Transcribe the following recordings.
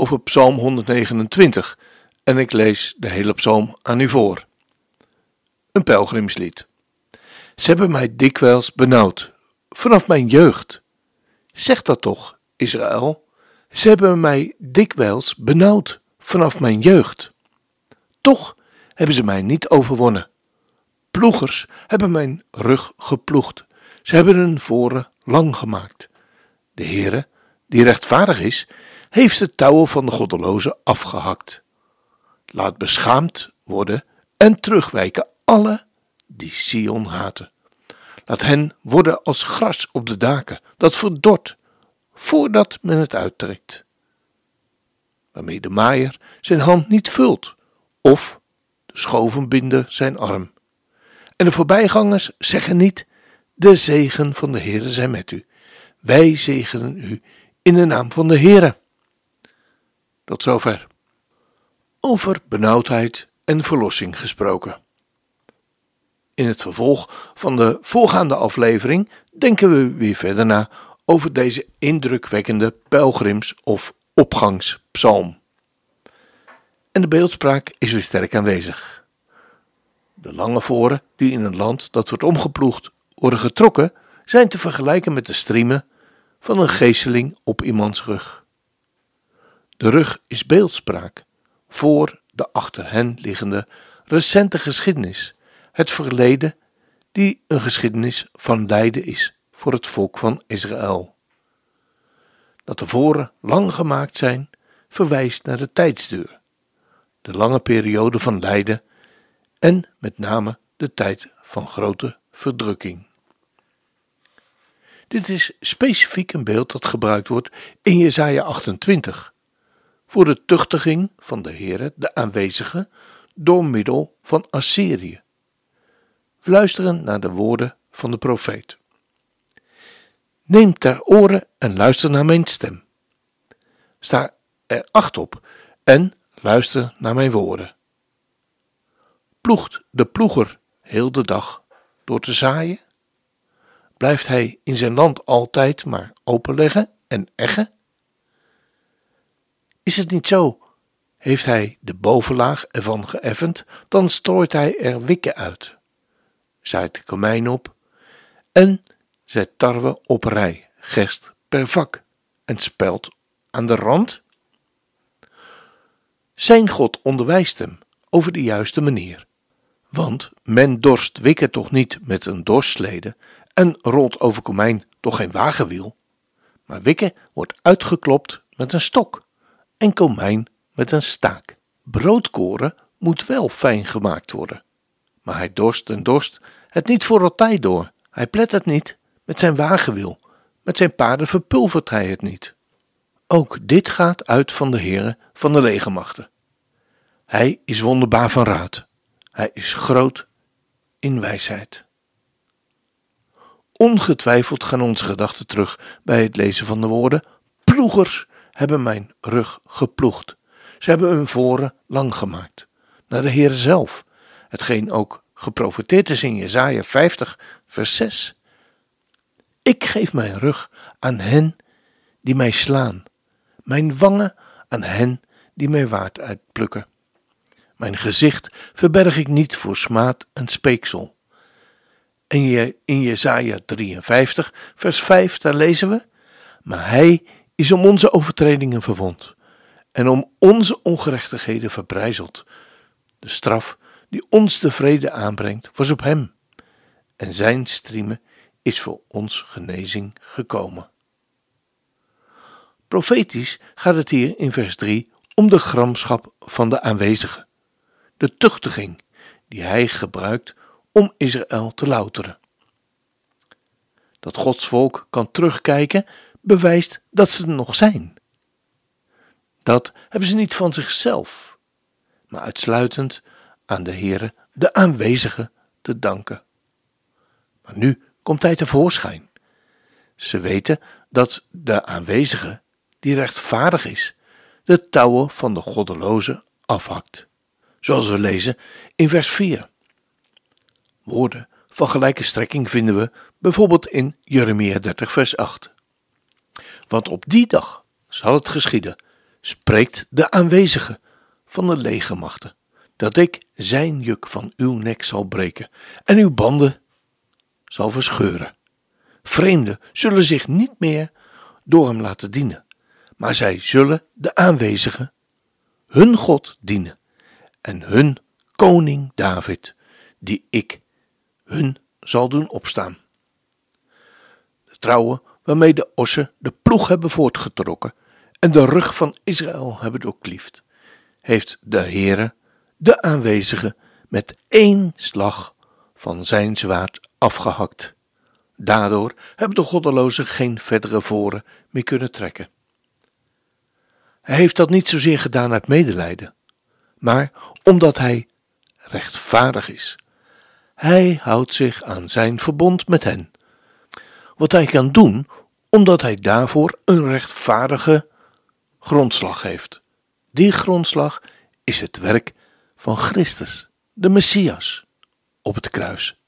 over Psalm 129 en ik lees de hele psalm aan u voor. Een pelgrimslied. Ze hebben mij dikwijls benauwd, vanaf mijn jeugd. Zeg dat toch, Israël? Ze hebben mij dikwijls benauwd, vanaf mijn jeugd. Toch hebben ze mij niet overwonnen. Ploegers hebben mijn rug geploegd. Ze hebben hun voren lang gemaakt. De Heere, die rechtvaardig is, heeft de touwen van de goddelozen afgehakt. Laat beschaamd worden en terugwijken alle die Sion haten. Laat hen worden als gras op de daken, dat verdort, voordat men het uittrekt. Waarmee de maaier zijn hand niet vult, of de schovenbinder zijn arm. En de voorbijgangers zeggen niet, de zegen van de Heere zij met u. Wij zegenen u in de naam van de Heere. Tot zover. Over benauwdheid en verlossing gesproken. In het vervolg van de voorgaande aflevering denken we weer verder na over deze indrukwekkende pelgrims- of opgangspsalm. En de beeldspraak is weer sterk aanwezig. De lange voren die in een land dat wordt omgeploegd worden getrokken, zijn te vergelijken met de striemen van een geesteling op iemands rug. De rug is beeldspraak voor de achter hen liggende recente geschiedenis, het verleden die een geschiedenis van lijden is voor het volk van Israël. Dat de voren lang gemaakt zijn, verwijst naar de tijdsduur, de lange periode van lijden en met name de tijd van grote verdrukking. Dit is specifiek een beeld dat gebruikt wordt in Jesaja 28 voor de tuchtiging van de Heere, de aanwezige, door middel van Assyrië. Luisteren naar de woorden van de profeet. Neem ter oren en luister naar mijn stem. Sta er acht op en luister naar mijn woorden. Ploegt de ploeger heel de dag door te zaaien? Blijft hij in zijn land altijd maar openleggen en eggen? Is het niet zo? Heeft hij de bovenlaag ervan geëffend, dan strooit hij er wikken uit, zaait de komijn op en zet tarwe op rij, gerst per vak en spelt aan de rand. Zijn God onderwijst hem over de juiste manier. Want men dorst wikken toch niet met een dorslede en rolt over komijn toch geen wagenwiel, maar wikken wordt uitgeklopt met een stok en komijn met een staak. Broodkoren moet wel fijn gemaakt worden. Maar hij dorst en dorst het niet voor altijd door. Hij plet het niet met zijn wagenwiel. Met zijn paarden verpulvert hij het niet. Ook dit gaat uit van de Heere van de legermachten. Hij is wonderbaar van raad. Hij is groot in wijsheid. Ongetwijfeld gaan onze gedachten terug bij het lezen van de woorden ploegers hebben mijn rug geploegd. Ze hebben hun voren lang gemaakt. Naar de Heer zelf, hetgeen ook geprofiteerd is in Jesaja 50, vers 6. Ik geef mijn rug aan hen die mij slaan, mijn wangen aan hen die mij waard uitplukken. Mijn gezicht verberg ik niet voor smaad en speeksel. En in Jesaja 53, vers 5, daar lezen we, maar hij is om onze overtredingen verwond en om onze ongerechtigheden verbrijzeld. De straf die ons de vrede aanbrengt, was op hem, en zijn striemen is voor ons genezing gekomen. Profetisch gaat het hier in vers 3 om de gramschap van de aanwezige, de tuchtiging die hij gebruikt om Israël te louteren. Dat Gods volk kan terugkijken bewijst dat ze er nog zijn. Dat hebben ze niet van zichzelf, maar uitsluitend aan de Heere, de aanwezige, te danken. Maar nu komt hij tevoorschijn. Ze weten dat de aanwezige, die rechtvaardig is, de touwen van de goddeloze afhakt. Zoals we lezen in vers 4. Woorden van gelijke strekking vinden we bijvoorbeeld in Jeremia 30, vers 8. Want op die dag zal het geschieden, spreekt de aanwezige van de legermachten, dat ik zijn juk van uw nek zal breken en uw banden zal verscheuren. Vreemden zullen zich niet meer door hem laten dienen, maar zij zullen de aanwezigen, hun God, dienen en hun koning David, die ik hun zal doen opstaan. De trouwen waarmee de ossen de ploeg hebben voortgetrokken en de rug van Israël hebben doorkliefd, heeft de Heere, de aanwezige, met één slag van zijn zwaard afgehakt. Daardoor hebben de goddelozen geen verdere voren meer kunnen trekken. Hij heeft dat niet zozeer gedaan uit medelijden, maar omdat hij rechtvaardig is. Hij houdt zich aan zijn verbond met hen. Wat hij kan doen, omdat hij daarvoor een rechtvaardige grondslag heeft. Die grondslag is het werk van Christus, de Messias, op het kruis.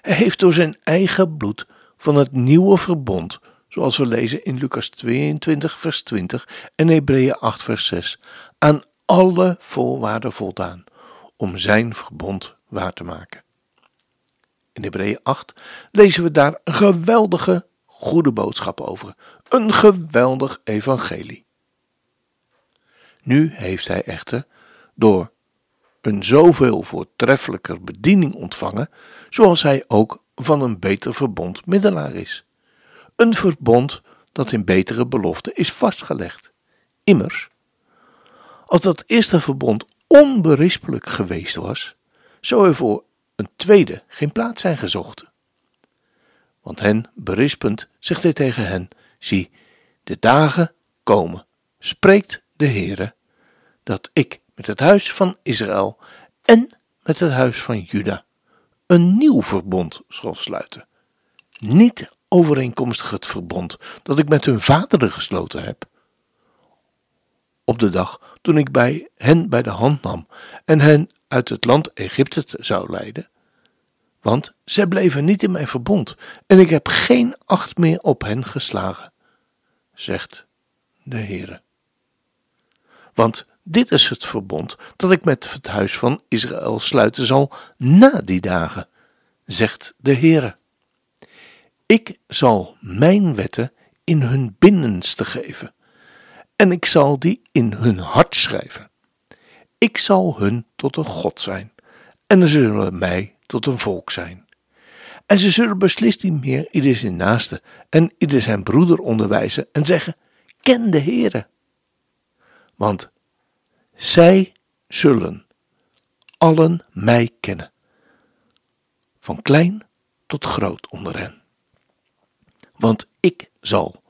Hij heeft door zijn eigen bloed van het nieuwe verbond, zoals we lezen in Lucas 22, vers 20 en Hebreeën 8, vers 6, aan alle voorwaarden voldaan om zijn verbond waar te maken. In Hebreeën 8 lezen we daar een geweldige goede boodschap over, een geweldig evangelie. Nu heeft hij echter door een zoveel voortreffelijker bediening ontvangen, zoals hij ook van een beter verbond middelaar is. Een verbond dat in betere belofte is vastgelegd. Immers, als dat eerste verbond onberispelijk geweest was, zou er voor een tweede geen plaats zijn gezocht. Want hen berispend zegt hij tegen hen: Zie, de dagen komen, spreekt de Heere, dat ik met het huis van Israël en met het huis van Juda een nieuw verbond zal sluiten. Niet overeenkomstig het verbond dat ik met hun vaderen gesloten heb. Op de dag toen ik bij hen bij de hand nam en hen uit het land Egypte zou leiden. Want zij bleven niet in mijn verbond en ik heb geen acht meer op hen geslagen, zegt de Heere. Want dit is het verbond dat ik met het huis van Israël sluiten zal na die dagen, zegt de Heere. Ik zal mijn wetten in hun binnenste geven, en ik zal die in hun hart schrijven. Ik zal hun tot een God zijn, en ze zullen mij tot een volk zijn. En ze zullen beslist niet meer ieder zijn naaste en ieder zijn broeder onderwijzen en zeggen: Ken de Heere. Want zij zullen allen mij kennen, van klein tot groot onder hen. Want ik zal,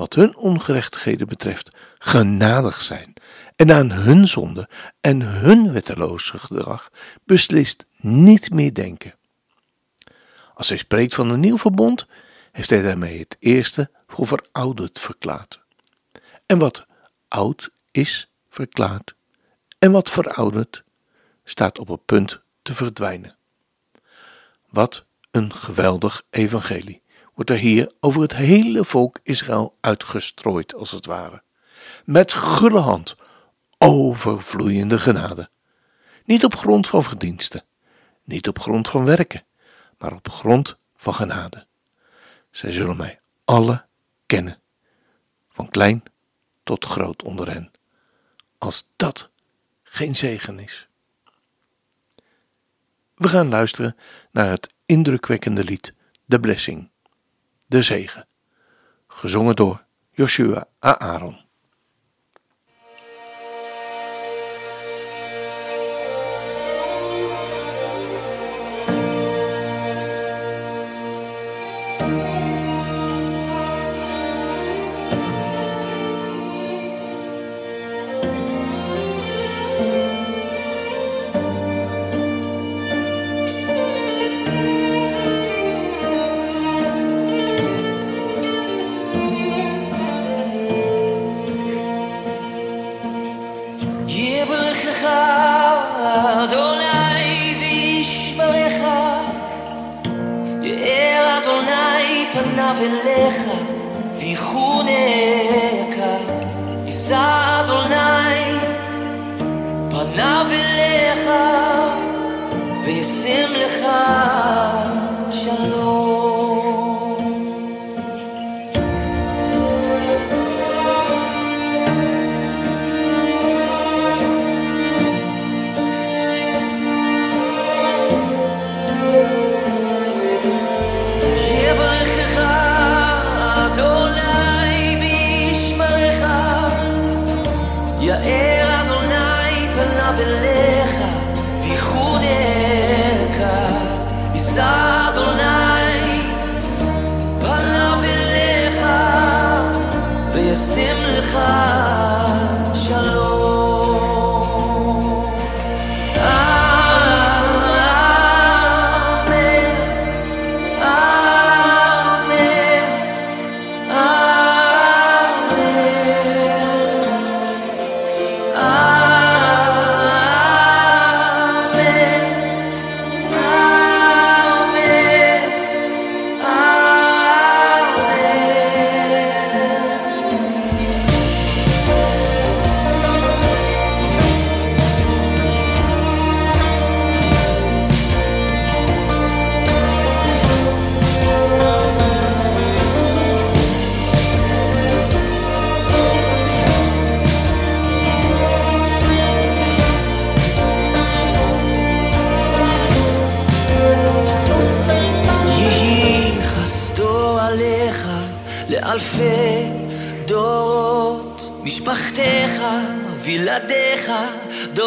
wat hun ongerechtigheden betreft, genadig zijn en aan hun zonde en hun wetteloze gedrag beslist niet meer denken. Als hij spreekt van een nieuw verbond, heeft hij daarmee het eerste voor verouderd verklaard. En wat oud is, verklaard en wat verouderd staat op het punt te verdwijnen. Wat een geweldig evangelie wordt er hier over het hele volk Israël uitgestrooid, als het ware. Met gulle hand, overvloeiende genade. Niet op grond van verdiensten, niet op grond van werken, maar op grond van genade. Zij zullen mij alle kennen, van klein tot groot onder hen. Als dat geen zegen is. We gaan luisteren naar het indrukwekkende lied De Blessing, de zegen, gezongen door Joshua Aaron. יאר אדוני פניו אליך, ויחונקה. יישא אדוני פניו אליך, וישם לך שלום.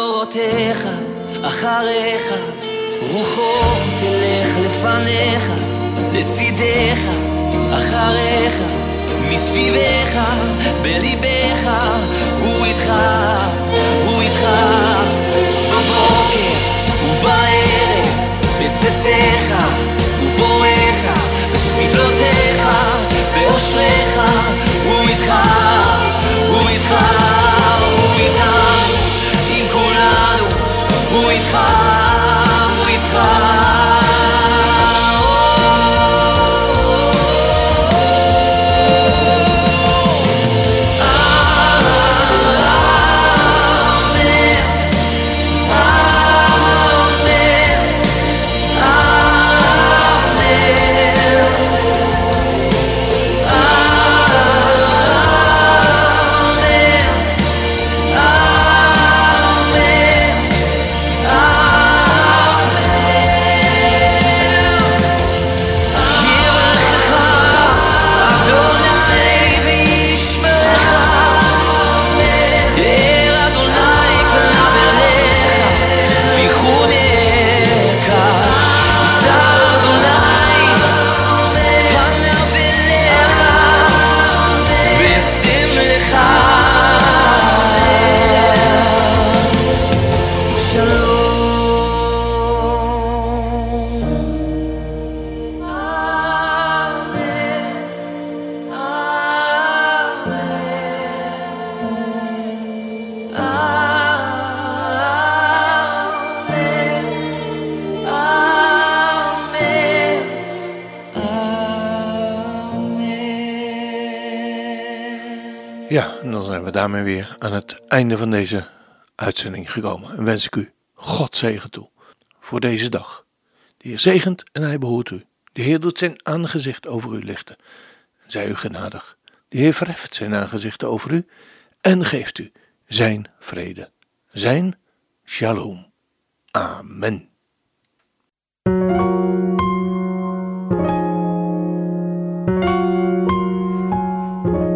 דורותיך, אחריך, רוחו תלך לפניך, לצידך, אחריך, מסביבך, בליבך, הוא איתך, הוא איתך, בבוקר ובערב, בצאתך ובואך, בסבלותיך, באושריך, הוא איתך, הוא איתך, Ja, en dan zijn we daarmee weer aan het einde van deze uitzending gekomen. En wens ik u God zegen toe voor deze dag. De Heer zegent en hij behoedt u. De Heer doet zijn aangezicht over u lichten en zij u genadig. De Heer verheft zijn aangezicht over u en geeft u zijn vrede, zijn shalom. Amen.